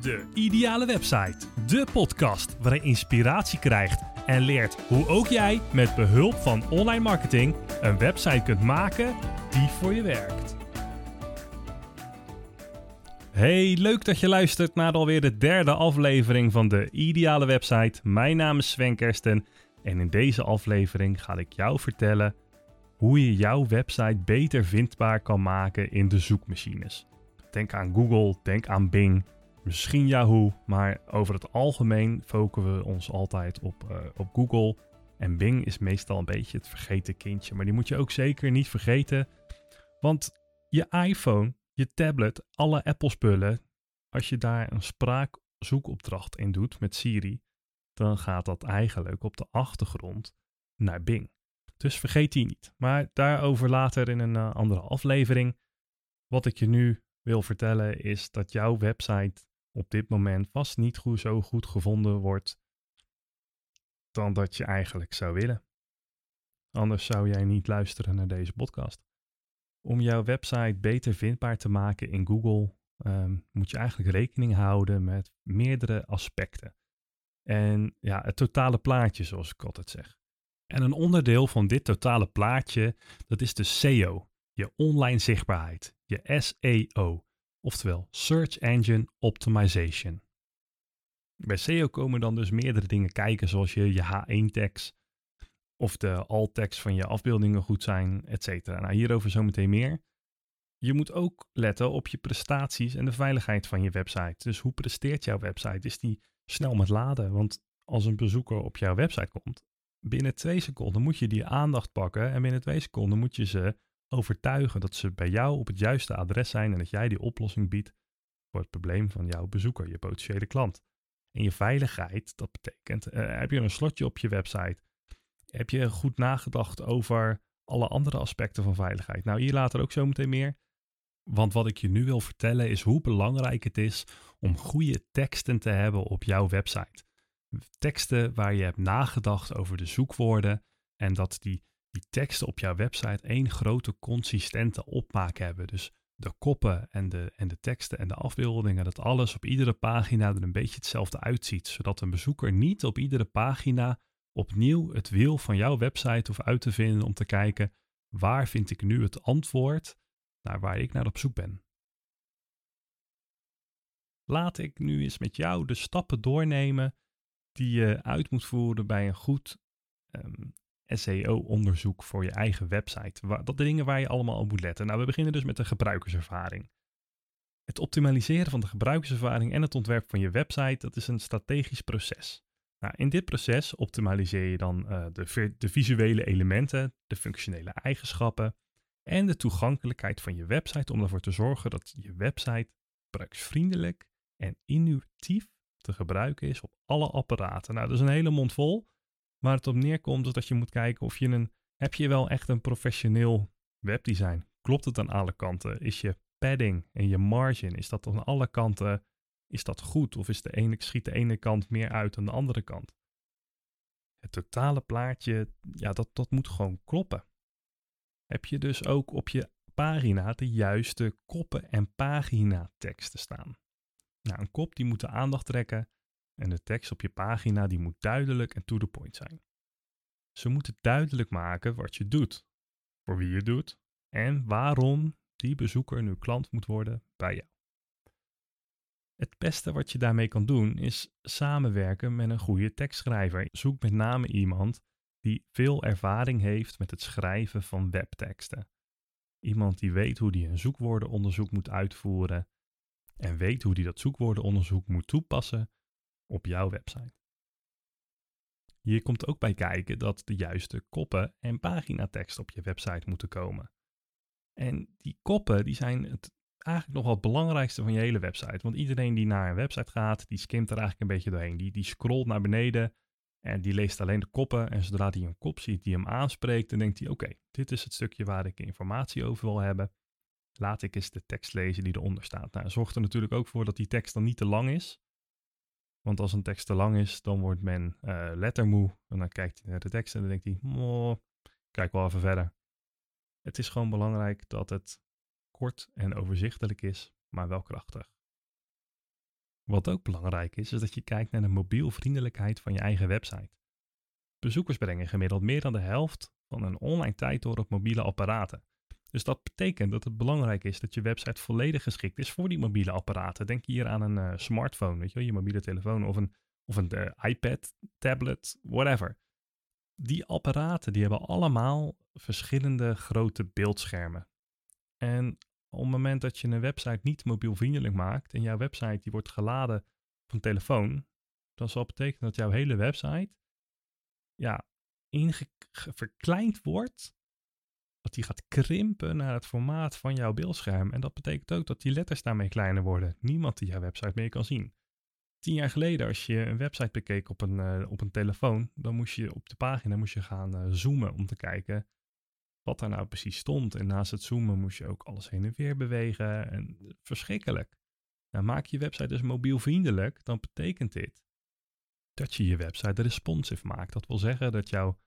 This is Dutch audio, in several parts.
De Ideale Website. De podcast waar je inspiratie krijgt en leert hoe ook jij met behulp van online marketing een website kunt maken die voor je werkt. Hey, leuk dat je luistert naar alweer de derde aflevering van de Ideale Website. Mijn naam is Sven Kersten en in deze aflevering ga ik jou vertellen hoe je jouw website beter vindbaar kan maken in de zoekmachines. Denk aan Google, denk aan Bing, misschien Yahoo, maar over het algemeen focussen we ons altijd op, uh, op Google. En Bing is meestal een beetje het vergeten kindje, maar die moet je ook zeker niet vergeten. Want je iPhone, je tablet, alle Apple-spullen, als je daar een spraakzoekopdracht in doet met Siri, dan gaat dat eigenlijk op de achtergrond naar Bing. Dus vergeet die niet. Maar daarover later in een uh, andere aflevering. Wat ik je nu wil vertellen is dat jouw website op dit moment vast niet zo goed gevonden wordt dan dat je eigenlijk zou willen. Anders zou jij niet luisteren naar deze podcast. Om jouw website beter vindbaar te maken in Google um, moet je eigenlijk rekening houden met meerdere aspecten. En ja, het totale plaatje, zoals ik altijd zeg. En een onderdeel van dit totale plaatje, dat is de SEO, je online zichtbaarheid, je SEO, oftewel Search Engine Optimization. Bij SEO komen dan dus meerdere dingen kijken, zoals je, je H1-tags of de alt-tags van je afbeeldingen goed zijn, etc. Nou, hierover zometeen meer. Je moet ook letten op je prestaties en de veiligheid van je website. Dus hoe presteert jouw website? Is die snel met laden? Want als een bezoeker op jouw website komt, binnen twee seconden moet je die aandacht pakken en binnen twee seconden moet je ze overtuigen dat ze bij jou op het juiste adres zijn en dat jij die oplossing biedt voor het probleem van jouw bezoeker, je potentiële klant. En je veiligheid, dat betekent, uh, heb je een slotje op je website? Heb je goed nagedacht over alle andere aspecten van veiligheid? Nou, hier later ook zo meteen meer. Want wat ik je nu wil vertellen is hoe belangrijk het is om goede teksten te hebben op jouw website. Teksten waar je hebt nagedacht over de zoekwoorden en dat die die teksten op jouw website één grote consistente opmaak hebben. Dus de koppen en de, en de teksten en de afbeeldingen, dat alles op iedere pagina er een beetje hetzelfde uitziet. Zodat een bezoeker niet op iedere pagina opnieuw het wiel van jouw website hoeft uit te vinden om te kijken waar vind ik nu het antwoord naar waar ik naar op zoek ben. Laat ik nu eens met jou de stappen doornemen die je uit moet voeren bij een goed um, SEO-onderzoek voor je eigen website. Dat de dingen waar je allemaal op moet letten. Nou, we beginnen dus met de gebruikerservaring. Het optimaliseren van de gebruikerservaring en het ontwerp van je website, dat is een strategisch proces. Nou, in dit proces optimaliseer je dan uh, de, de visuele elementen, de functionele eigenschappen en de toegankelijkheid van je website om ervoor te zorgen dat je website gebruiksvriendelijk en intuïtief te gebruiken is op alle apparaten. Nou, dat is een hele mond vol. Waar het op neerkomt is dat je moet kijken of je een, heb je wel echt een professioneel webdesign? Klopt het aan alle kanten? Is je padding en je margin, is dat aan alle kanten, is dat goed? Of is de ene, schiet de ene kant meer uit dan de andere kant? Het totale plaatje, ja, dat, dat moet gewoon kloppen. Heb je dus ook op je pagina de juiste koppen en paginateksten staan? Nou, een kop die moet de aandacht trekken en de tekst op je pagina die moet duidelijk en to the point zijn. Ze moeten duidelijk maken wat je doet, voor wie je doet en waarom die bezoeker nu klant moet worden bij jou. Het beste wat je daarmee kan doen is samenwerken met een goede tekstschrijver. Zoek met name iemand die veel ervaring heeft met het schrijven van webteksten. Iemand die weet hoe die een zoekwoordenonderzoek moet uitvoeren en weet hoe die dat zoekwoordenonderzoek moet toepassen op jouw website. Hier komt ook bij kijken dat de juiste koppen en paginatekst op je website moeten komen. En die koppen die zijn het eigenlijk nog wel het belangrijkste van je hele website. Want iedereen die naar een website gaat, die skimt er eigenlijk een beetje doorheen. Die, die scrolt naar beneden en die leest alleen de koppen. En zodra hij een kop ziet die hem aanspreekt, dan denkt hij: Oké, dit is het stukje waar ik informatie over wil hebben. Laat ik eens de tekst lezen die eronder staat. Nou, zorgt er natuurlijk ook voor dat die tekst dan niet te lang is. Want als een tekst te lang is, dan wordt men uh, lettermoe. En dan kijkt hij naar de tekst en dan denkt hij, oh, kijk wel even verder. Het is gewoon belangrijk dat het kort en overzichtelijk is, maar wel krachtig. Wat ook belangrijk is, is dat je kijkt naar de mobielvriendelijkheid van je eigen website. Bezoekers brengen gemiddeld meer dan de helft van hun online tijd door op mobiele apparaten. Dus dat betekent dat het belangrijk is dat je website volledig geschikt is voor die mobiele apparaten. Denk hier aan een uh, smartphone, weet je, wel, je mobiele telefoon of een, of een uh, iPad, tablet, whatever. Die apparaten die hebben allemaal verschillende grote beeldschermen. En op het moment dat je een website niet mobielvriendelijk maakt en jouw website die wordt geladen op een telefoon, dan zal betekenen dat jouw hele website ja, verkleind wordt die gaat krimpen naar het formaat van jouw beeldscherm. En dat betekent ook dat die letters daarmee kleiner worden. Niemand die jouw website meer kan zien. Tien jaar geleden, als je een website bekeek op een, uh, op een telefoon, dan moest je op de pagina moest je gaan uh, zoomen om te kijken wat daar nou precies stond. En naast het zoomen moest je ook alles heen en weer bewegen. En verschrikkelijk. Nou, maak je website dus mobielvriendelijk, dan betekent dit dat je je website responsive maakt. Dat wil zeggen dat jouw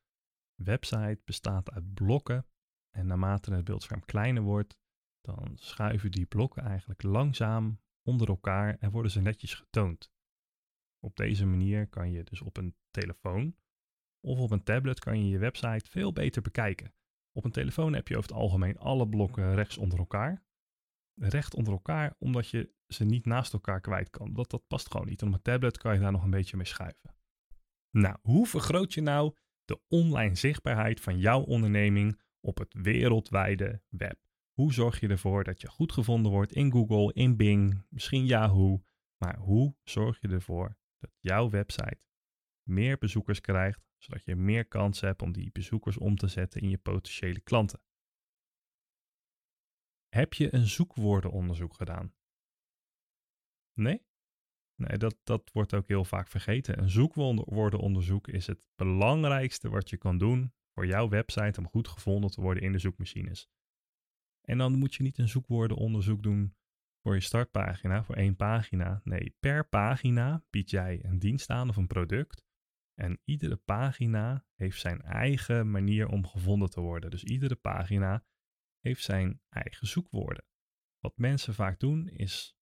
website bestaat uit blokken en naarmate het beeldscherm kleiner wordt, dan schuiven die blokken eigenlijk langzaam onder elkaar en worden ze netjes getoond. Op deze manier kan je dus op een telefoon of op een tablet kan je je website veel beter bekijken. Op een telefoon heb je over het algemeen alle blokken rechts onder elkaar. Recht onder elkaar, omdat je ze niet naast elkaar kwijt kan. Dat, dat past gewoon niet. Op een tablet kan je daar nog een beetje mee schuiven. Nou, hoe vergroot je nou de online zichtbaarheid van jouw onderneming op het wereldwijde web. Hoe zorg je ervoor dat je goed gevonden wordt in Google, in Bing, misschien Yahoo, maar hoe zorg je ervoor dat jouw website meer bezoekers krijgt, zodat je meer kans hebt om die bezoekers om te zetten in je potentiële klanten? Heb je een zoekwoordenonderzoek gedaan? Nee? Nee, dat, dat wordt ook heel vaak vergeten. Een zoekwoordenonderzoek is het belangrijkste wat je kan doen voor jouw website om goed gevonden te worden in de zoekmachines. En dan moet je niet een zoekwoordenonderzoek doen voor je startpagina, voor één pagina. Nee, per pagina bied jij een dienst aan of een product. En iedere pagina heeft zijn eigen manier om gevonden te worden. Dus iedere pagina heeft zijn eigen zoekwoorden. Wat mensen vaak doen is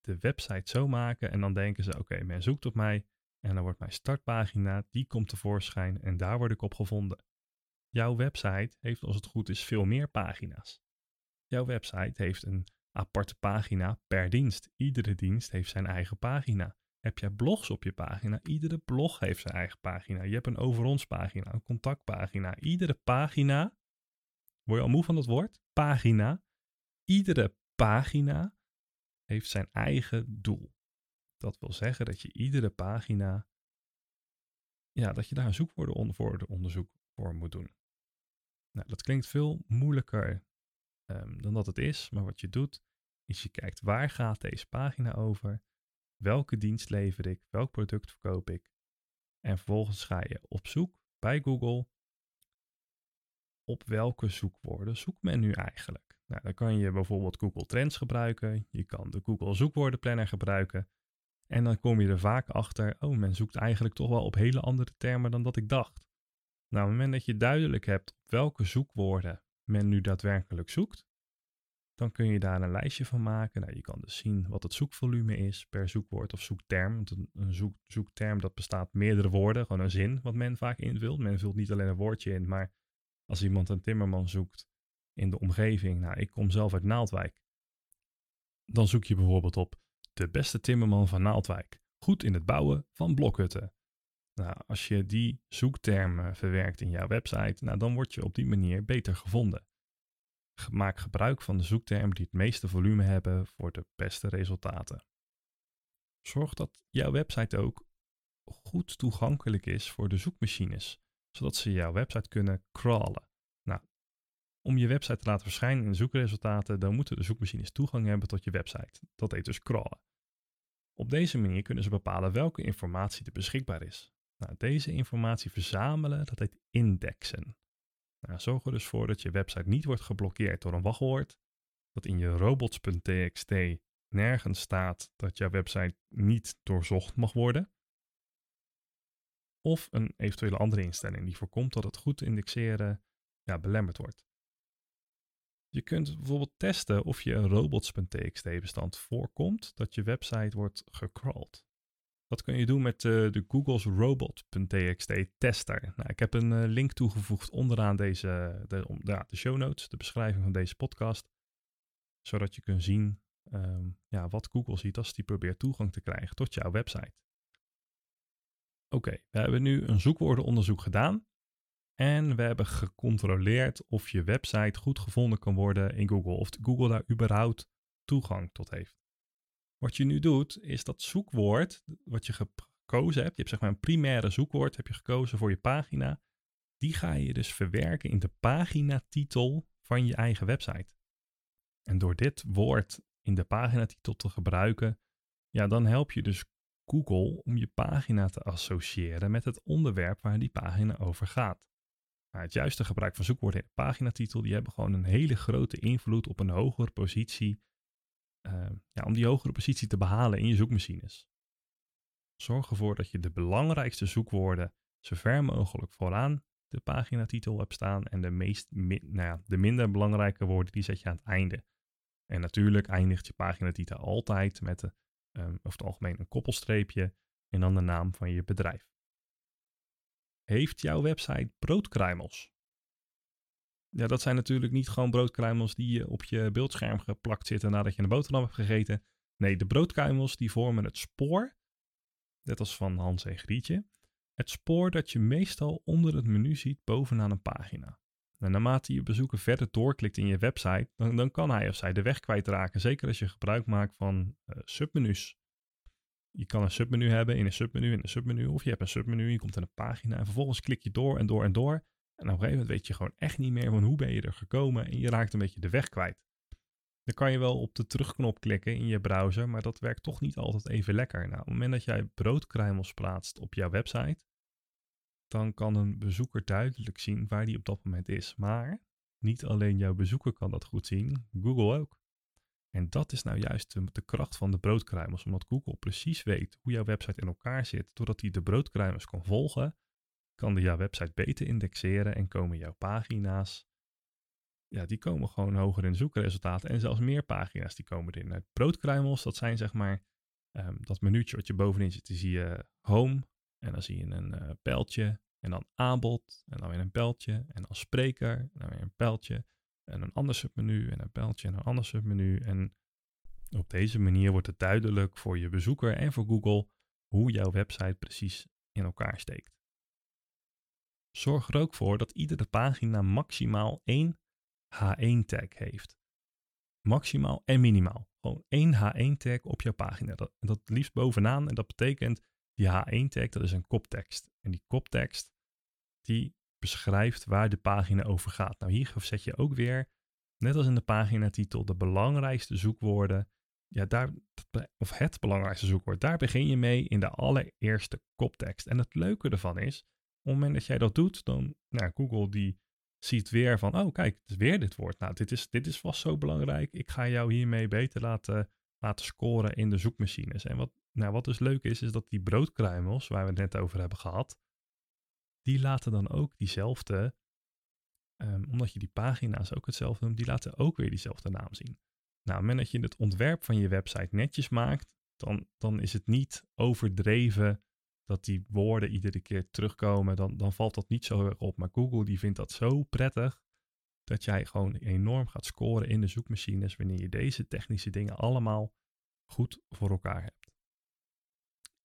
de website zo maken en dan denken ze: oké, men zoekt op mij en dan wordt mijn startpagina, die komt tevoorschijn en daar word ik op gevonden. Jouw website heeft als het goed is veel meer pagina's. Jouw website heeft een aparte pagina per dienst. Iedere dienst heeft zijn eigen pagina. Heb jij blogs op je pagina? Iedere blog heeft zijn eigen pagina. Je hebt een over ons pagina, een contactpagina. Iedere pagina, word je al moe van dat woord? Pagina. Iedere pagina heeft zijn eigen doel. Dat wil zeggen dat je iedere pagina, ja, dat je daar een zoekwoordenonderzoek voor moet doen. Nou, dat klinkt veel moeilijker um, dan dat het is, maar wat je doet, is je kijkt waar gaat deze pagina over, welke dienst lever ik, welk product verkoop ik. En vervolgens ga je op zoek bij Google op welke zoekwoorden zoekt men nu eigenlijk. Nou, dan kan je bijvoorbeeld Google Trends gebruiken, je kan de Google zoekwoordenplanner gebruiken. En dan kom je er vaak achter, oh, men zoekt eigenlijk toch wel op hele andere termen dan dat ik dacht. Nou, op het moment dat je duidelijk hebt welke zoekwoorden men nu daadwerkelijk zoekt, dan kun je daar een lijstje van maken. Nou, je kan dus zien wat het zoekvolume is per zoekwoord of zoekterm. Een zoek, zoekterm dat bestaat meerdere woorden, gewoon een zin wat men vaak invult. Men vult niet alleen een woordje in, maar als iemand een timmerman zoekt in de omgeving, nou, ik kom zelf uit Naaldwijk, dan zoek je bijvoorbeeld op de beste timmerman van Naaldwijk. Goed in het bouwen van blokhutten. Nou, als je die zoektermen verwerkt in jouw website, nou, dan word je op die manier beter gevonden. Maak gebruik van de zoektermen die het meeste volume hebben voor de beste resultaten. Zorg dat jouw website ook goed toegankelijk is voor de zoekmachines, zodat ze jouw website kunnen crawlen. Nou, om je website te laten verschijnen in de zoekresultaten, dan moeten de zoekmachines toegang hebben tot je website. Dat heet dus crawlen. Op deze manier kunnen ze bepalen welke informatie er beschikbaar is. Nou, deze informatie verzamelen, dat heet indexen. Nou, zorg er dus voor dat je website niet wordt geblokkeerd door een wachtwoord, dat in je robots.txt nergens staat dat jouw website niet doorzocht mag worden, of een eventuele andere instelling die voorkomt dat het goed indexeren ja, belemmerd wordt. Je kunt bijvoorbeeld testen of je een robots.txt bestand voorkomt dat je website wordt gecrawled. Dat kun je doen met uh, de Google's robot.txt tester. Nou, ik heb een uh, link toegevoegd onderaan deze, de, de, de, show notes, de beschrijving van deze podcast. Zodat je kunt zien um, ja, wat Google ziet als die probeert toegang te krijgen tot jouw website. Oké, we hebben nu een zoekwoordenonderzoek gedaan. En we hebben gecontroleerd of je website goed gevonden kan worden in Google. Of Google daar überhaupt toegang tot heeft. Wat je nu doet, is dat zoekwoord wat je gekozen hebt. Je hebt zeg maar een primaire zoekwoord heb je gekozen voor je pagina. Die ga je dus verwerken in de paginatitel van je eigen website. En door dit woord in de paginatitel te gebruiken, ja, dan help je dus Google om je pagina te associëren met het onderwerp waar die pagina over gaat. Nou, het juiste gebruik van zoekwoorden in de paginatitel, die hebben gewoon een hele grote invloed op een hogere positie, uh, ja, om die hogere positie te behalen in je zoekmachines. Zorg ervoor dat je de belangrijkste zoekwoorden zo ver mogelijk vooraan de paginatitel hebt staan en de, meest, nou ja, de minder belangrijke woorden die zet je aan het einde. En natuurlijk eindigt je paginatitel altijd met de, um, over het algemeen een koppelstreepje en dan de naam van je bedrijf. Heeft jouw website broodkruimels? Ja, dat zijn natuurlijk niet gewoon broodkruimels die op je beeldscherm geplakt zitten nadat je een boterham hebt gegeten. Nee, de broodkruimels die vormen het spoor, net als van Hans en Grietje, het spoor dat je meestal onder het menu ziet bovenaan een pagina. En naarmate je bezoeker verder doorklikt in je website, dan, dan kan hij of zij de weg kwijtraken. Zeker als je gebruik maakt van uh, submenu's. Je kan een submenu hebben in een submenu in een submenu. Of je hebt een submenu, je komt in een pagina en vervolgens klik je door en door en door. En op een gegeven moment weet je gewoon echt niet meer van hoe ben je er gekomen en je raakt een beetje de weg kwijt. Dan kan je wel op de terugknop klikken in je browser, maar dat werkt toch niet altijd even lekker. Nou, op het moment dat jij broodkruimels plaatst op jouw website, dan kan een bezoeker duidelijk zien waar die op dat moment is. Maar niet alleen jouw bezoeker kan dat goed zien, Google ook. En dat is nou juist de, kracht van de broodkruimels, omdat Google precies weet hoe jouw website in elkaar zit. Doordat hij de broodkruimels kan volgen, kan de jouw website beter indexeren en komen jouw pagina's, ja, die komen gewoon hoger in zoekresultaten. En zelfs meer pagina's die komen erin. Nou, broodkruimels, dat zijn zeg maar um, dat menuutje wat je bovenin zit. Die zie je home en dan zie je een uh, pijltje en dan aanbod en dan weer een pijltje en dan spreker en dan weer een pijltje en een ander submenu en een pijltje en een ander submenu. En op deze manier wordt het duidelijk voor je bezoeker en voor Google hoe jouw website precies in elkaar steekt. Zorg er ook voor dat iedere pagina maximaal één H1-tag heeft. Maximaal en minimaal. Gewoon één H1-tag op jouw pagina. Dat, dat liefst bovenaan. En dat betekent, die H1-tag, dat is een koptekst. En die koptekst, die beschrijft waar de pagina over gaat. Nou, hier zet je ook weer, net als in de paginatitel, de belangrijkste zoekwoorden. Ja, daar, of het belangrijkste zoekwoord, daar begin je mee in de allereerste koptekst. En het leuke ervan is, het moment dat jij dat doet, dan, nou, Google die ziet weer van, oh kijk, het is weer dit woord. Nou, dit is, dit is vast zo belangrijk. Ik ga jou hiermee beter laten, laten scoren in de zoekmachines. En wat, nou, wat dus leuk is, is dat die broodkruimels, waar we het net over hebben gehad, die laten dan ook diezelfde, um, omdat je die pagina's ook hetzelfde noemt, die laten ook weer diezelfde naam zien. Nou, op het moment dat je het ontwerp van je website netjes maakt, dan, dan is het niet overdreven dat die woorden iedere keer terugkomen. Dan, dan valt dat niet zo erg op. Maar Google die vindt dat zo prettig dat jij gewoon enorm gaat scoren in de zoekmachines wanneer je deze technische dingen allemaal goed voor elkaar hebt.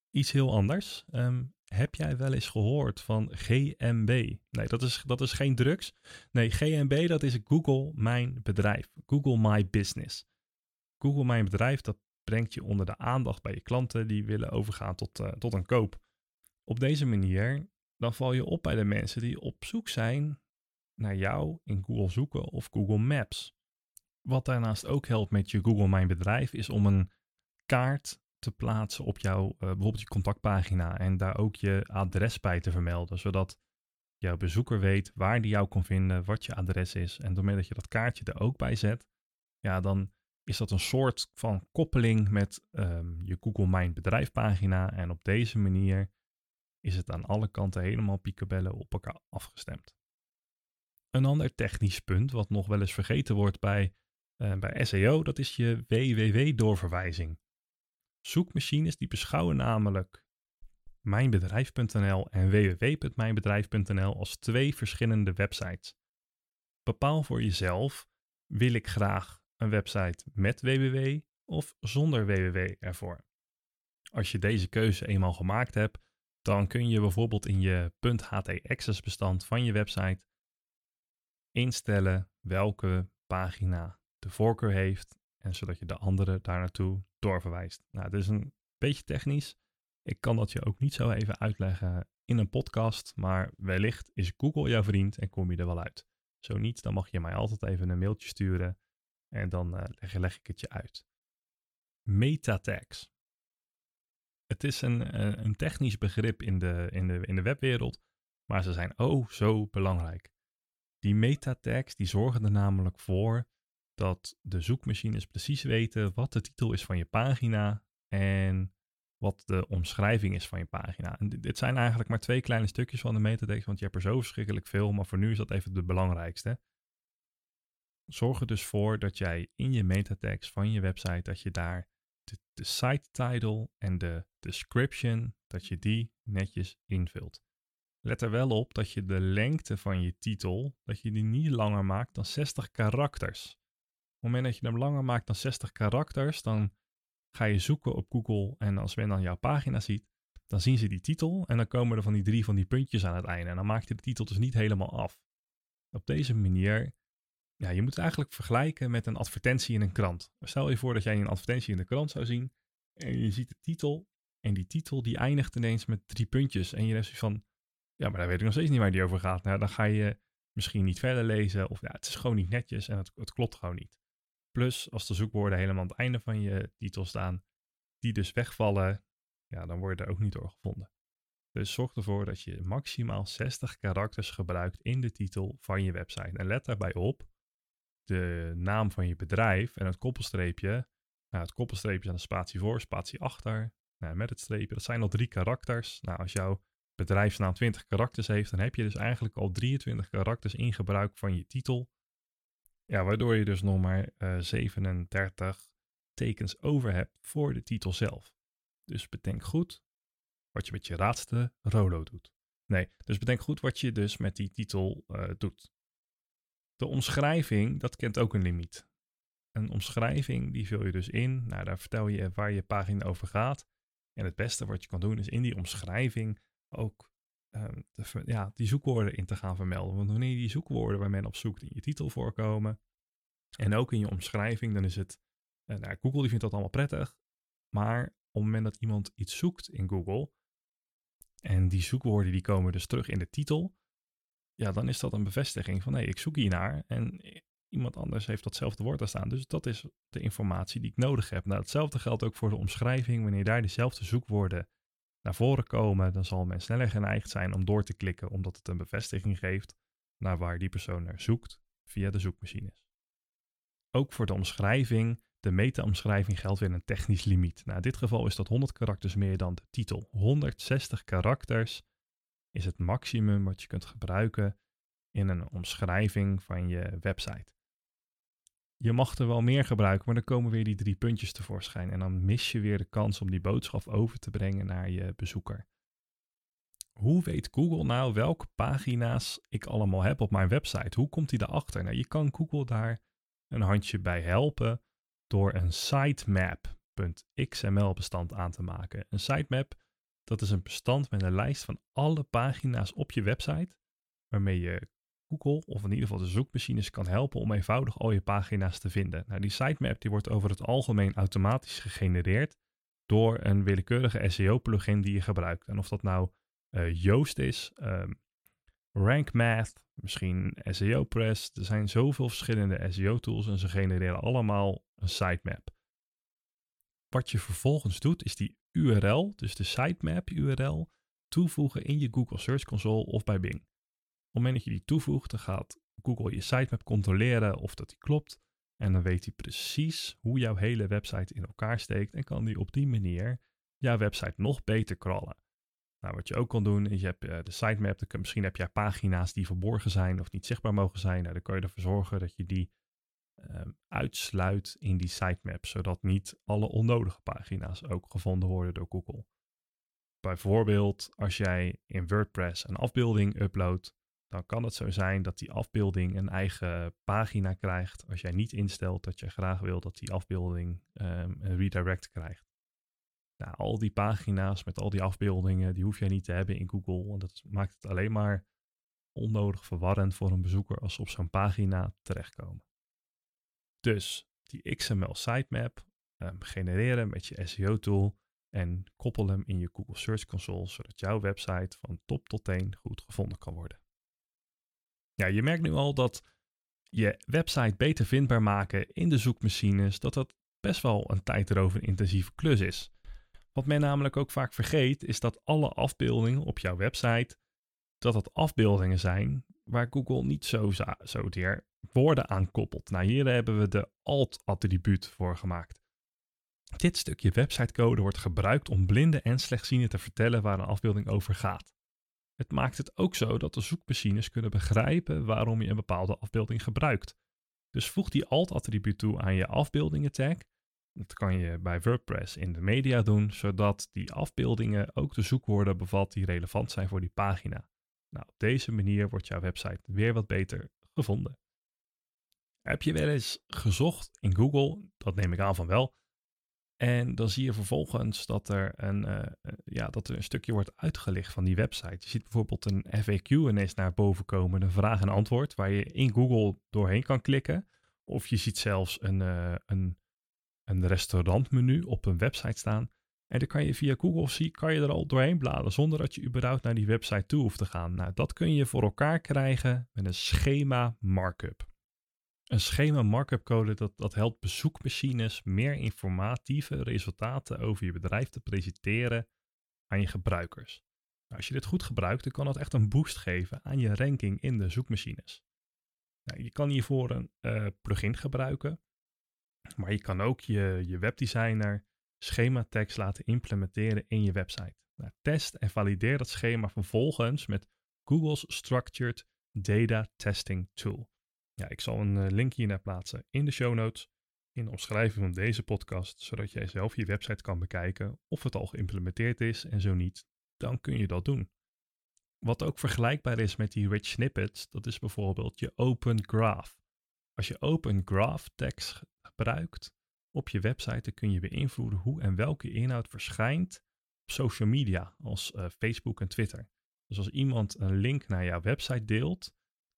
Iets heel anders. Um, heb jij wel eens gehoord van GMB? Nee, dat is, dat is geen drugs. Nee, GMB dat is Google Mijn Bedrijf. Google My Business. Google Mijn Bedrijf, dat brengt je onder de aandacht bij je klanten die willen overgaan tot, uh, tot een koop. Op deze manier, dan val je op bij de mensen die op zoek zijn naar jou in Google zoeken of Google Maps. Wat daarnaast ook helpt met je Google Mijn Bedrijf is om een kaart te plaatsen op jouw, uh, bijvoorbeeld je contactpagina en daar ook je adres bij te vermelden, zodat jouw bezoeker weet waar die jou kan vinden, wat je adres is. En doordat dat je dat kaartje er ook bij zet, ja, dan is dat een soort van koppeling met um, je Google Mijn bedrijfpagina. En op deze manier is het aan alle kanten helemaal picobellen op elkaar afgestemd. Een ander technisch punt, wat nog wel eens vergeten wordt bij, uh, bij SEO, dat is je www-doorverwijzing. Zoekmachines die beschouwen namelijk mijnbedrijf.nl en www.mijnbedrijf.nl als twee verschillende websites. Bepaal voor jezelf, wil ik graag een website met www of zonder www ervoor? Als je deze keuze eenmaal gemaakt hebt, dan kun je bijvoorbeeld in je .ht-access bestand van je website instellen welke pagina de voorkeur heeft en zodat je de andere daar naartoe doorverwijst. Nou, dit is een beetje technisch. Ik kan dat je ook niet zo even uitleggen in een podcast, maar wellicht is Google jouw vriend en kom je er wel uit. Zo niet, dan mag je mij altijd even een mailtje sturen en dan uh, leg, leg, ik het je uit. Meta tags. Het is een, eh, een technisch begrip in de, in, de, in de webwereld, maar ze zijn oh zo belangrijk. Die meta tags die zorgen er namelijk voor dat de zoekmachines precies weten wat de titel is van je pagina en wat de omschrijving is van je pagina. En dit zijn eigenlijk maar twee kleine stukjes van de metatags, want je hebt er zo verschrikkelijk veel, maar voor nu is dat even de belangrijkste. Zorg er dus voor dat jij in je metatags van je website, dat je daar de, site title en de description, dat je die netjes invult. Let er wel op dat je de lengte van je titel, dat je die niet langer maakt dan 60 karakters. Op het moment dat je hem langer maakt dan 60 karakters, dan ga je zoeken op Google en als men dan jouw pagina ziet, dan zien ze die titel en dan komen er van die drie van die puntjes aan het einde. En dan maak je de titel dus niet helemaal af. Op deze manier, ja, je moet het eigenlijk vergelijken met een advertentie in een krant. Stel je voor dat jij een advertentie in de krant zou zien en je ziet de titel en die titel die eindigt ineens met drie puntjes. En je hebt zoiets van, ja, maar daar weet ik nog steeds niet waar die over gaat. Nou, dan ga je misschien niet verder lezen of ja, het is gewoon niet netjes en het, het klopt gewoon niet. Plus, als de zoekwoorden helemaal aan het einde van je titel staan, die dus wegvallen, ja, dan word er ook niet door gevonden. Dus zorg ervoor dat je maximaal 60 karakters gebruikt in de titel van je website. En let daarbij op, de naam van je bedrijf en het koppelstreepje. Nou, het koppelstreepje aan de spatie voor, spatie achter. Nou, met het streepje, dat zijn al drie karakters. Nou, als jouw bedrijfsnaam 20 karakters heeft, dan heb je dus eigenlijk al 23 karakters in gebruik van je titel. Ja, waardoor je dus nog maar uh, eh, 37 tekens over hebt voor de titel zelf. Dus bedenk goed wat je met je laatste Rolo doet. Nee, dus bedenk goed wat je dus met die titel uh, doet. De omschrijving, dat kent ook een limiet. Een omschrijving, die vul je dus in. Nou, daar vertel je waar je pagina over gaat. En het beste wat je kan doen is in die omschrijving ook Ehm, ja, die zoekwoorden in te gaan vermelden. Want wanneer die zoekwoorden waar men op zoekt in je titel voorkomen en ook in je omschrijving, dan is het, uh, nou, Google die vindt dat allemaal prettig, maar op het moment dat iemand iets zoekt in Google en die zoekwoorden die komen dus terug in de titel, ja, dan is dat een bevestiging van hé, ik zoek hiernaar en iemand anders heeft datzelfde woord daar staan. Dus dat is de informatie die ik nodig heb. Nou, hetzelfde geldt ook voor de omschrijving. Wanneer daar dezelfde zoekwoorden naar voren komen, dan zal men sneller geneigd zijn om door te klikken, omdat het een bevestiging geeft naar waar die persoon naar zoekt via de zoekmachines. Ook voor de omschrijving, de meta-omschrijving geldt weer een technisch limiet. Nou, in dit geval is dat 100 karakters meer dan de titel. 160 karakters is het maximum wat je kunt gebruiken in een omschrijving van je website je mag er wel meer gebruiken, maar dan komen weer die drie puntjes tevoorschijn. En dan mis je weer de kans om die boodschap over te brengen naar je bezoeker. Hoe weet Google nou welke pagina's ik allemaal heb op mijn website? Hoe komt hij daarachter? Nou, je kan Google daar een handje bij helpen door een sitemap.xml bestand aan te maken. Een sitemap, dat is een bestand met een lijst van alle pagina's op je website, waarmee je Google, of in ieder geval de zoekmachines, kan helpen om eenvoudig al je pagina's te vinden. Nou, die sitemap die wordt over het algemeen automatisch gegenereerd door een willekeurige SEO-plugin die je gebruikt. En of dat nou uh, Yoast is, um, Rank Math, misschien SEO Press. Er zijn zoveel verschillende SEO-tools en ze genereren allemaal een sitemap. Wat je vervolgens doet, is die URL, dus de sitemap URL, toevoegen in je Google Search Console of bij Bing. Op het moment dat je die toevoegt, dan gaat Google je sitemap controleren of dat die klopt. En dan weet hij precies hoe jouw hele website in elkaar steekt en kan die op die manier jouw website nog beter crawlen. Nou, wat je ook kan doen, is je hebt uh, de sitemap. Misschien heb je pagina's die verborgen zijn of niet zichtbaar mogen zijn. Nou, dan kan je ervoor zorgen dat je die uh, uitsluit in die sitemap, zodat niet alle onnodige pagina's ook gevonden worden door Google. Bijvoorbeeld, als jij in WordPress een afbeelding uploadt, dan kan het zo zijn dat die afbeelding een eigen pagina krijgt als jij niet instelt dat je graag wil dat die afbeelding um, een redirect krijgt. Nou, al die pagina's met al die afbeeldingen, die hoef jij niet te hebben in Google. Want dat maakt het alleen maar onnodig verwarrend voor een bezoeker als ze op zo'n pagina terechtkomen. Dus die XML sitemap um, genereren met je SEO tool en koppel hem in je Google Search Console, zodat jouw website van top tot teen goed gevonden kan worden. Ja, je merkt nu al dat je website beter vindbaar maken in de zoekmachines, dat dat best wel een tijderover intensieve klus is. Wat men namelijk ook vaak vergeet, is dat alle afbeeldingen op jouw website, dat dat afbeeldingen zijn waar Google niet zo, zo deer woorden aan koppelt. Nou, hier hebben we de alt-attribuut voor gemaakt. Dit stukje websitecode wordt gebruikt om blinden en slechtzienden te vertellen waar een afbeelding over gaat. Het maakt het ook zo dat de zoekmachines kunnen begrijpen waarom je een bepaalde afbeelding gebruikt. Dus voeg die alt-attribuut toe aan je afbeeldingen tag. Dat kan je bij WordPress in de media doen, zodat die afbeeldingen ook de zoekwoorden bevat die relevant zijn voor die pagina. Nou, op deze manier wordt jouw website weer wat beter gevonden. Heb je wel eens gezocht in Google? Dat neem ik aan van wel. En dan zie je vervolgens dat er een, uh, ja, dat er een stukje wordt uitgelicht van die website. Je ziet bijvoorbeeld een FAQ ineens naar boven komen, een vraag en antwoord, waar je in Google doorheen kan klikken. Of je ziet zelfs een, uh, een, een restaurantmenu op een website staan. En dan kan je via Google zie, kan je er al doorheen bladeren zonder dat je überhaupt naar die website toe hoeft te gaan. Nou, dat kun je voor elkaar krijgen met een schema markup. Een schema markup code dat, dat helpt bezoekmachines meer informatieve resultaten over je bedrijf te presenteren aan je gebruikers. Nou, als je dit goed gebruikt, dan kan dat echt een boost geven aan je ranking in de zoekmachines. Nou, je kan hiervoor een uh, plugin gebruiken, maar je kan ook je, je webdesigner schema tekst laten implementeren in je website. Nou, test en valideer dat schema vervolgens met Google's Structured Data Testing Tool. Ja, ik zal een uh, link hiernaar plaatsen in de show notes, in de omschrijving van deze podcast, zodat jij zelf je website kan bekijken of het al geïmplementeerd is en zo niet, dan kun je dat doen. Wat ook vergelijkbaar is met die rich snippets, dat is bijvoorbeeld je Open Graph. Als je Open Graph tekst gebruikt op je website, dan kun je beïnvloeden hoe en welke inhoud verschijnt op social media, als uh, Facebook en Twitter. Dus als iemand een link naar jouw website deelt,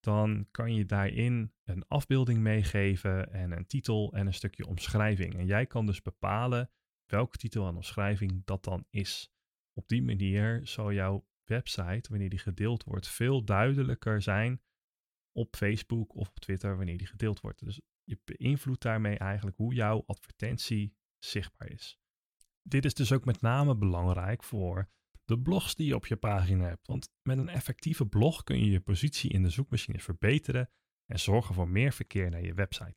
dan kan je daarin een afbeelding meegeven en een titel en een stukje omschrijving. En jij kan dus bepalen welke titel en omschrijving dat dan is. Op die manier zal jouw website, wanneer die gedeeld wordt, veel duidelijker zijn op Facebook of op Twitter wanneer die gedeeld wordt. Dus je beïnvloedt daarmee eigenlijk hoe jouw advertentie zichtbaar is. Dit is dus ook met name belangrijk voor de blogs die je op je pagina hebt. Want met een effectieve blog kun je je positie in de zoekmachines verbeteren en zorgen voor meer verkeer naar je website.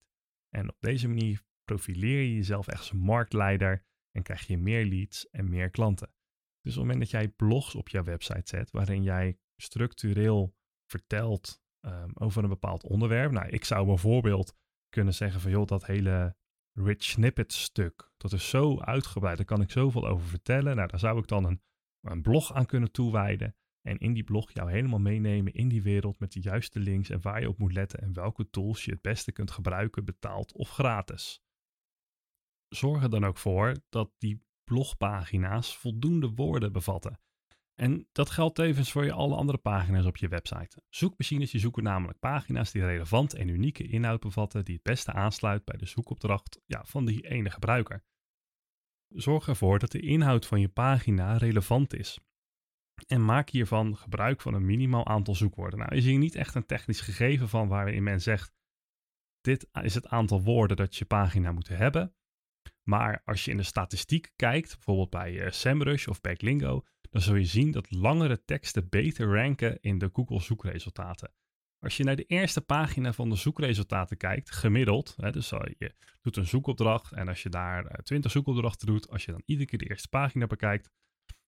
En op deze manier profileer je jezelf echt als marktleider en krijg je meer leads en meer klanten. Dus op het moment dat jij blogs op jouw website zet waarin jij structureel vertelt um, over een bepaald onderwerp. Nou, ik zou bijvoorbeeld kunnen zeggen van joh, dat hele rich snippet stuk, dat is zo uitgebreid, daar kan ik zoveel over vertellen. Nou, daar zou ik dan een een blog aan kunnen toewijden. En in die blog jou helemaal meenemen in die wereld met de juiste links en waar je op moet letten en welke tools je het beste kunt gebruiken, betaald of gratis. Zorg er dan ook voor dat die blogpagina's voldoende woorden bevatten. En dat geldt tevens voor je alle andere pagina's op je website. Zoekmachines die zoeken namelijk pagina's die relevant en unieke inhoud bevatten die het beste aansluit bij de zoekopdracht ja, van die ene gebruiker. Zorg ervoor dat de inhoud van je pagina relevant is. En maak hiervan gebruik van een minimaal aantal zoekwoorden. Nou, is hier niet echt een technisch gegeven van waarin men zegt: dit is het aantal woorden dat je pagina moet hebben. Maar als je in de statistiek kijkt, bijvoorbeeld bij uh, SEMrush of Backlingo, dan zul je zien dat langere teksten beter ranken in de Google zoekresultaten. Als je naar de eerste pagina van de zoekresultaten kijkt, gemiddeld, hè, dus je doet een zoekopdracht en als je daar 20 eh, zoekopdrachten doet, als je dan iedere keer de eerste pagina bekijkt,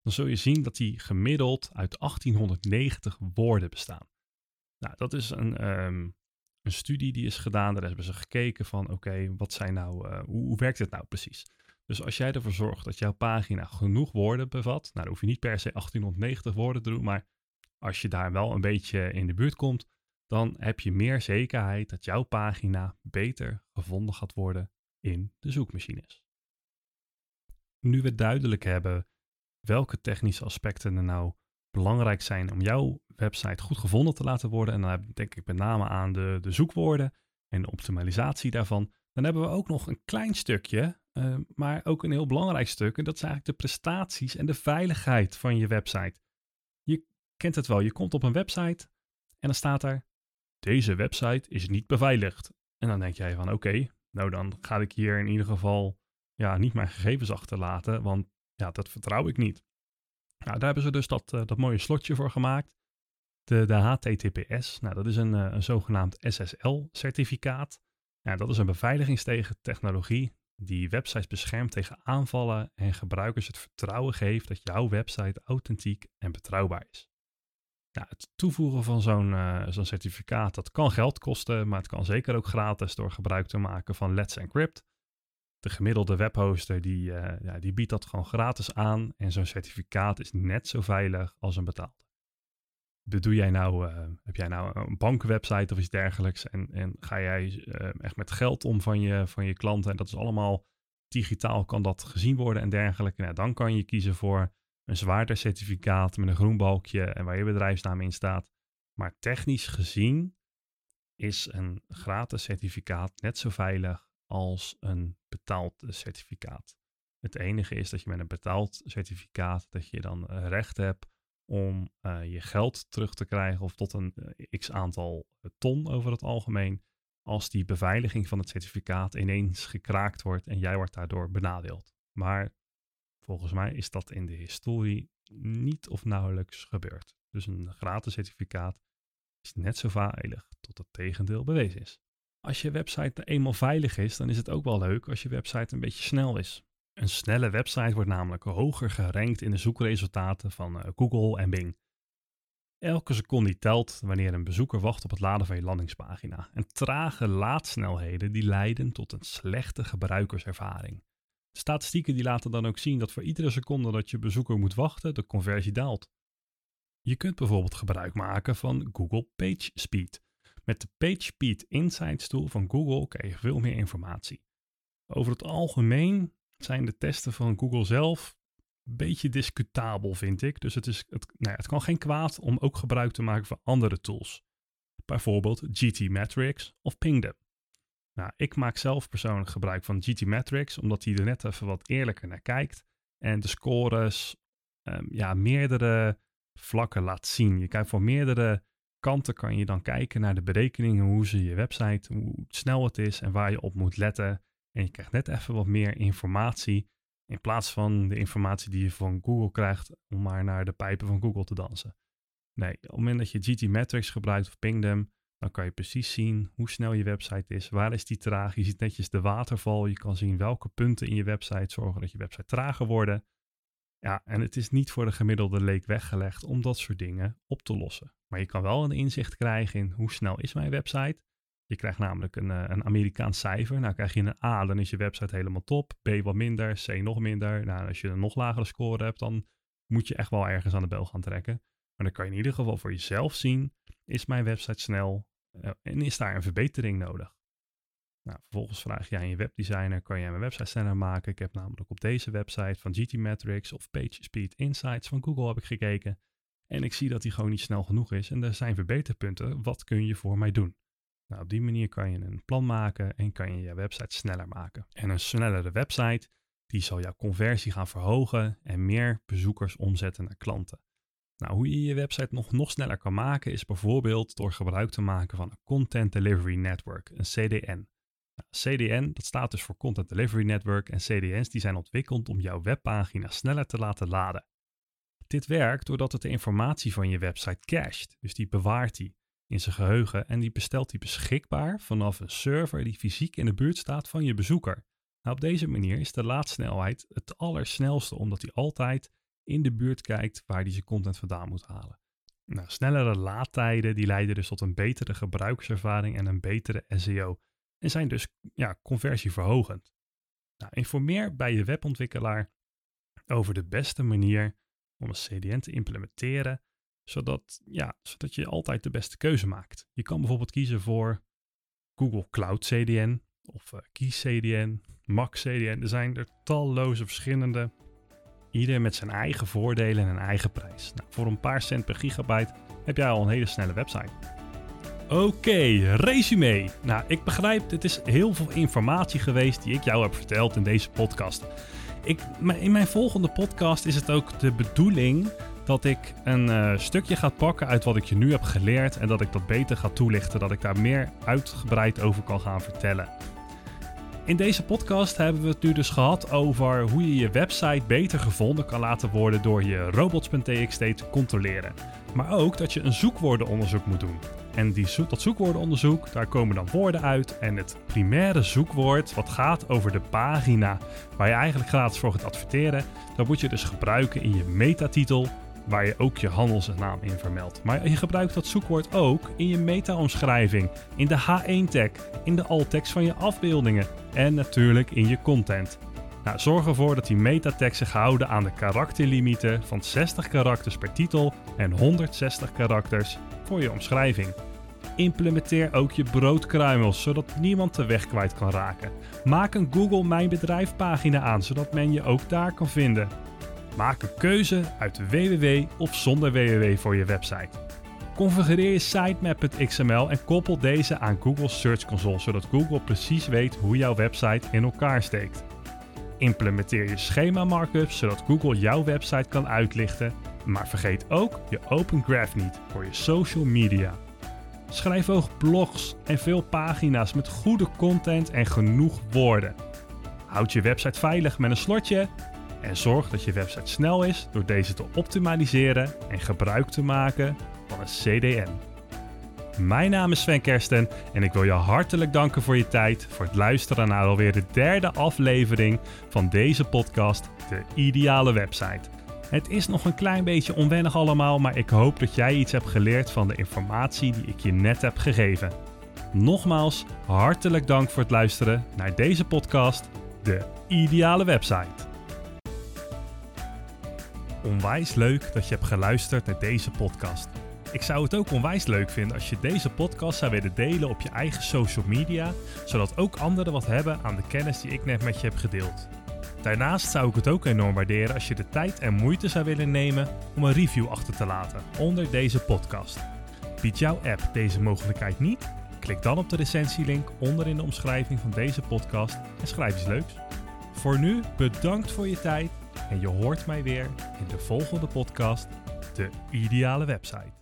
dan zul je zien dat die gemiddeld uit 1890 woorden bestaan. Nou, dat is een, ehm, een studie die is gedaan. Daar hebben ze gekeken van oké, wat zijn nou, uh, hoe, hoe, werkt het nou precies? Dus als jij ervoor zorgt dat jouw pagina genoeg woorden bevat, nou dan hoef je niet per se 1890 woorden te doen, maar als je daar wel een beetje in de buurt komt, dan heb je meer zekerheid dat jouw pagina beter gevonden gaat worden in de zoekmachines. Nu we duidelijk hebben welke technische aspecten er nou belangrijk zijn om jouw website goed gevonden te laten worden, en dan denk ik met name aan de, de zoekwoorden en de optimalisatie daarvan, dan hebben we ook nog een klein stukje, uh, maar ook een heel belangrijk stuk, en dat is eigenlijk de prestaties en de veiligheid van je website. Je kent het wel, je komt op een website en dan staat er, deze website is niet beveiligd. En dan denk jij van oké, nou dan ga ik hier in ieder geval ja, niet mijn gegevens achterlaten, want ja, dat vertrouw ik niet. Nou, daar hebben ze dus dat, uh, dat mooie slotje voor gemaakt. De, de HTTPS, nou, dat is een, uh, een zogenaamd SSL-certificaat. Ja, dat is een beveiligingstechnologie die websites beschermt tegen aanvallen en gebruikers het vertrouwen geeft dat jouw website authentiek en betrouwbaar is. Nou, het toevoegen van zo'n uh, zo'n certificaat, dat kan geld kosten, maar het kan zeker ook gratis door gebruik te maken van Let's Encrypt de gemiddelde webhoster die, uh, ja, die biedt dat gewoon gratis aan. En zo'n certificaat is net zo veilig als een betaalde. Bedoel jij nou, uh, heb jij nou een bankwebsite of iets dergelijks en, en ga jij echt met geld om van je, van je klanten en dat is allemaal digitaal kan dat gezien worden en dergelijke. Nou, dan kan je kiezen voor een zwaarder certificaat met een groen balkje en waar je bedrijfsnaam in staat. Maar technisch gezien is een gratis certificaat net zo veilig als een betaald certificaat. Het enige is dat je met een betaald certificaat dat je dan eh, recht hebt om uh, je geld terug te krijgen of tot een uh, x aantal ton over het algemeen als die beveiliging van het certificaat ineens gekraakt wordt en jij wordt daardoor benadeeld. Maar volgens mij is dat in de historie niet of nauwelijks gebeurd. Dus een gratis certificaat is net zo veilig tot het tegendeel bewezen is. Als je website eenmaal veilig is, dan is het ook wel leuk als je website een beetje snel is. Een snelle website wordt namelijk hoger gerankt in de zoekresultaten van eh, Google en Bing. Elke seconde telt wanneer een bezoeker wacht op het laden van je landingspagina. En trage laadsnelheden die leiden tot een slechte gebruikerservaring. Statistieken die laten dan ook zien dat voor iedere seconde dat je bezoeker moet wachten, de conversie daalt. Je kunt bijvoorbeeld gebruik maken van Google Page Speed. Met de PageSpeed Insights tool van Google krijg je veel meer informatie. Over het algemeen zijn de testen van Google zelf een beetje discutabel, vind ik. Dus het, is, het, nou ja, het kan geen kwaad om ook gebruik te maken van andere tools. Bijvoorbeeld GTmetrix of Pingdom. Nou, ik maak zelf persoonlijk gebruik van GTmetrix, omdat hij er net even wat eerlijker naar kijkt. En de scores um, ja, meerdere vlakken laat zien. Je kijkt voor meerdere kanten kan je dan kijken naar de berekeningen, hoe ze je website, hoe snel het is en waar je op moet letten. En je krijgt net even wat meer informatie in plaats van de informatie die je van Google krijgt om maar naar de pijpen van Google te dansen. Nee, op het moment dat je GTmetrix gebruikt of Pingdom, dan kan je precies zien hoe snel je website is, waar is die traag. Je ziet netjes de waterval, je kan zien welke punten in je website zorgen dat je website trager worden. Ja, en het is niet voor de gemiddelde leek weggelegd om dat soort dingen op te lossen. Maar je kan wel een inzicht krijgen in hoe snel is mijn website. Je krijgt namelijk een, eh, een Amerikaans cijfer. Nou, krijg je een A, dan is je website helemaal top. B wat minder, C nog minder. Nou, als je een nog lagere score hebt, dan moet je echt wel ergens aan de bel gaan trekken. Maar dan kan je in ieder geval voor jezelf zien, is mijn website snel en is daar een verbetering nodig? Nou, vervolgens vraag je aan je webdesigner, kan jij mijn website sneller maken? Ik heb namelijk op deze website van GTmetrix of PageSpeed Insights van Google heb ik gekeken. En ik zie dat die gewoon niet snel genoeg is en er zijn verbeterpunten. Wat kun je voor mij doen? Nou, op die manier kan je een plan maken en kan je je website sneller maken. En een snellere website, die zal jouw conversie gaan verhogen en meer bezoekers omzetten naar klanten. Nou, hoe je je website nog, nog sneller kan maken is bijvoorbeeld door gebruik te maken van een Content Delivery Network, een CDN. Nou, CDN, dat staat dus voor Content Delivery Network en CDN's die zijn ontwikkeld om jouw webpagina sneller te laten laden. Dit werkt doordat het de informatie van je website cached, dus die bewaart die in zijn geheugen en die bestelt die beschikbaar vanaf een server die fysiek in de buurt staat van je bezoeker. Nou, op deze manier is de laadsnelheid het allersnelste omdat die altijd in de buurt kijkt waar hij zijn content vandaan moet halen. Nou, snellere laadtijden die leiden dus tot een betere gebruikerservaring en een betere SEO en zijn dus ja, conversieverhogend. Nou, informeer bij je webontwikkelaar over de beste manier om een CDN te implementeren, zodat, ja, zodat je altijd de beste keuze maakt. Je kan bijvoorbeeld kiezen voor Google Cloud CDN of uh, Keys CDN, Max CDN. Er zijn er talloze verschillende, ieder met zijn eigen voordelen en een eigen prijs. Nou, voor een paar cent per gigabyte heb jij al een hele snelle website. Oké, resume. Nou, ik begrijp, dit is heel veel informatie geweest die ik jou heb verteld in deze podcast. Ik, in mijn volgende podcast is het ook de bedoeling dat ik een uh, stukje ga pakken uit wat ik je nu heb geleerd en dat ik dat beter ga toelichten, dat ik daar meer uitgebreid over kan gaan vertellen. In deze podcast hebben we het nu dus gehad over hoe je je website beter gevonden kan laten worden door je robots.txt te controleren. Maar ook dat je een zoekwoordenonderzoek moet doen. En die dat zoekwoordenonderzoek, daar komen dan woorden uit. En het primaire zoekwoord, wat gaat over de pagina waar je eigenlijk gratis voor gaat adverteren, dat moet je dus gebruiken in je metatitel, waar je ook je handelsnaam in vermeldt. Maar je gebruikt dat zoekwoord ook in je meta-omschrijving, in de H1-tag, in de alt-text van je afbeeldingen en natuurlijk in je content. Nou, zorg ervoor dat die metatekst zich houden aan de karakterlimieten van 60 karakters per titel en 160 karakters voor je omschrijving. Implementeer ook je broodkruimels, zodat niemand de weg kwijt kan raken. Maak een Google Mijn Bedrijf pagina aan, zodat men je ook daar kan vinden. Maak een keuze uit www of zonder www voor je website. Configureer je sitemap.xml en koppel deze aan Google Search Console, zodat Google precies weet hoe jouw website in elkaar steekt. Implementeer je schema markups zodat Google jouw website kan uitlichten, maar vergeet ook je Open Graph niet voor je social media. Schrijf ook blogs en veel pagina's met goede content en genoeg woorden. Houd je website veilig met een slotje en zorg dat je website snel is door deze te optimaliseren en gebruik te maken van een CDN. Mijn naam is Sven Kersten en ik wil je hartelijk danken voor je tijd, voor het luisteren naar alweer de derde aflevering van deze podcast, De Ideale Website. Het is nog een klein beetje onwennig allemaal, maar ik hoop dat jij iets hebt geleerd van de informatie die ik je net heb gegeven. Nogmaals, hartelijk dank voor het luisteren naar deze podcast, De Ideale Website. Onwijs leuk dat je hebt geluisterd naar deze podcast. Ik zou het ook onwijs leuk vinden als je deze podcast zou willen delen op je eigen social media, zodat ook anderen wat hebben aan de kennis die ik net met je heb gedeeld. Daarnaast zou ik het ook enorm waarderen als je de tijd en moeite zou willen nemen om een review achter te laten onder deze podcast. Biedt jouw app deze mogelijkheid niet? Klik dan op de recensielink onder in de omschrijving van deze podcast en schrijf iets leuks. Voor nu bedankt voor je tijd en je hoort mij weer in de volgende podcast, de ideale website.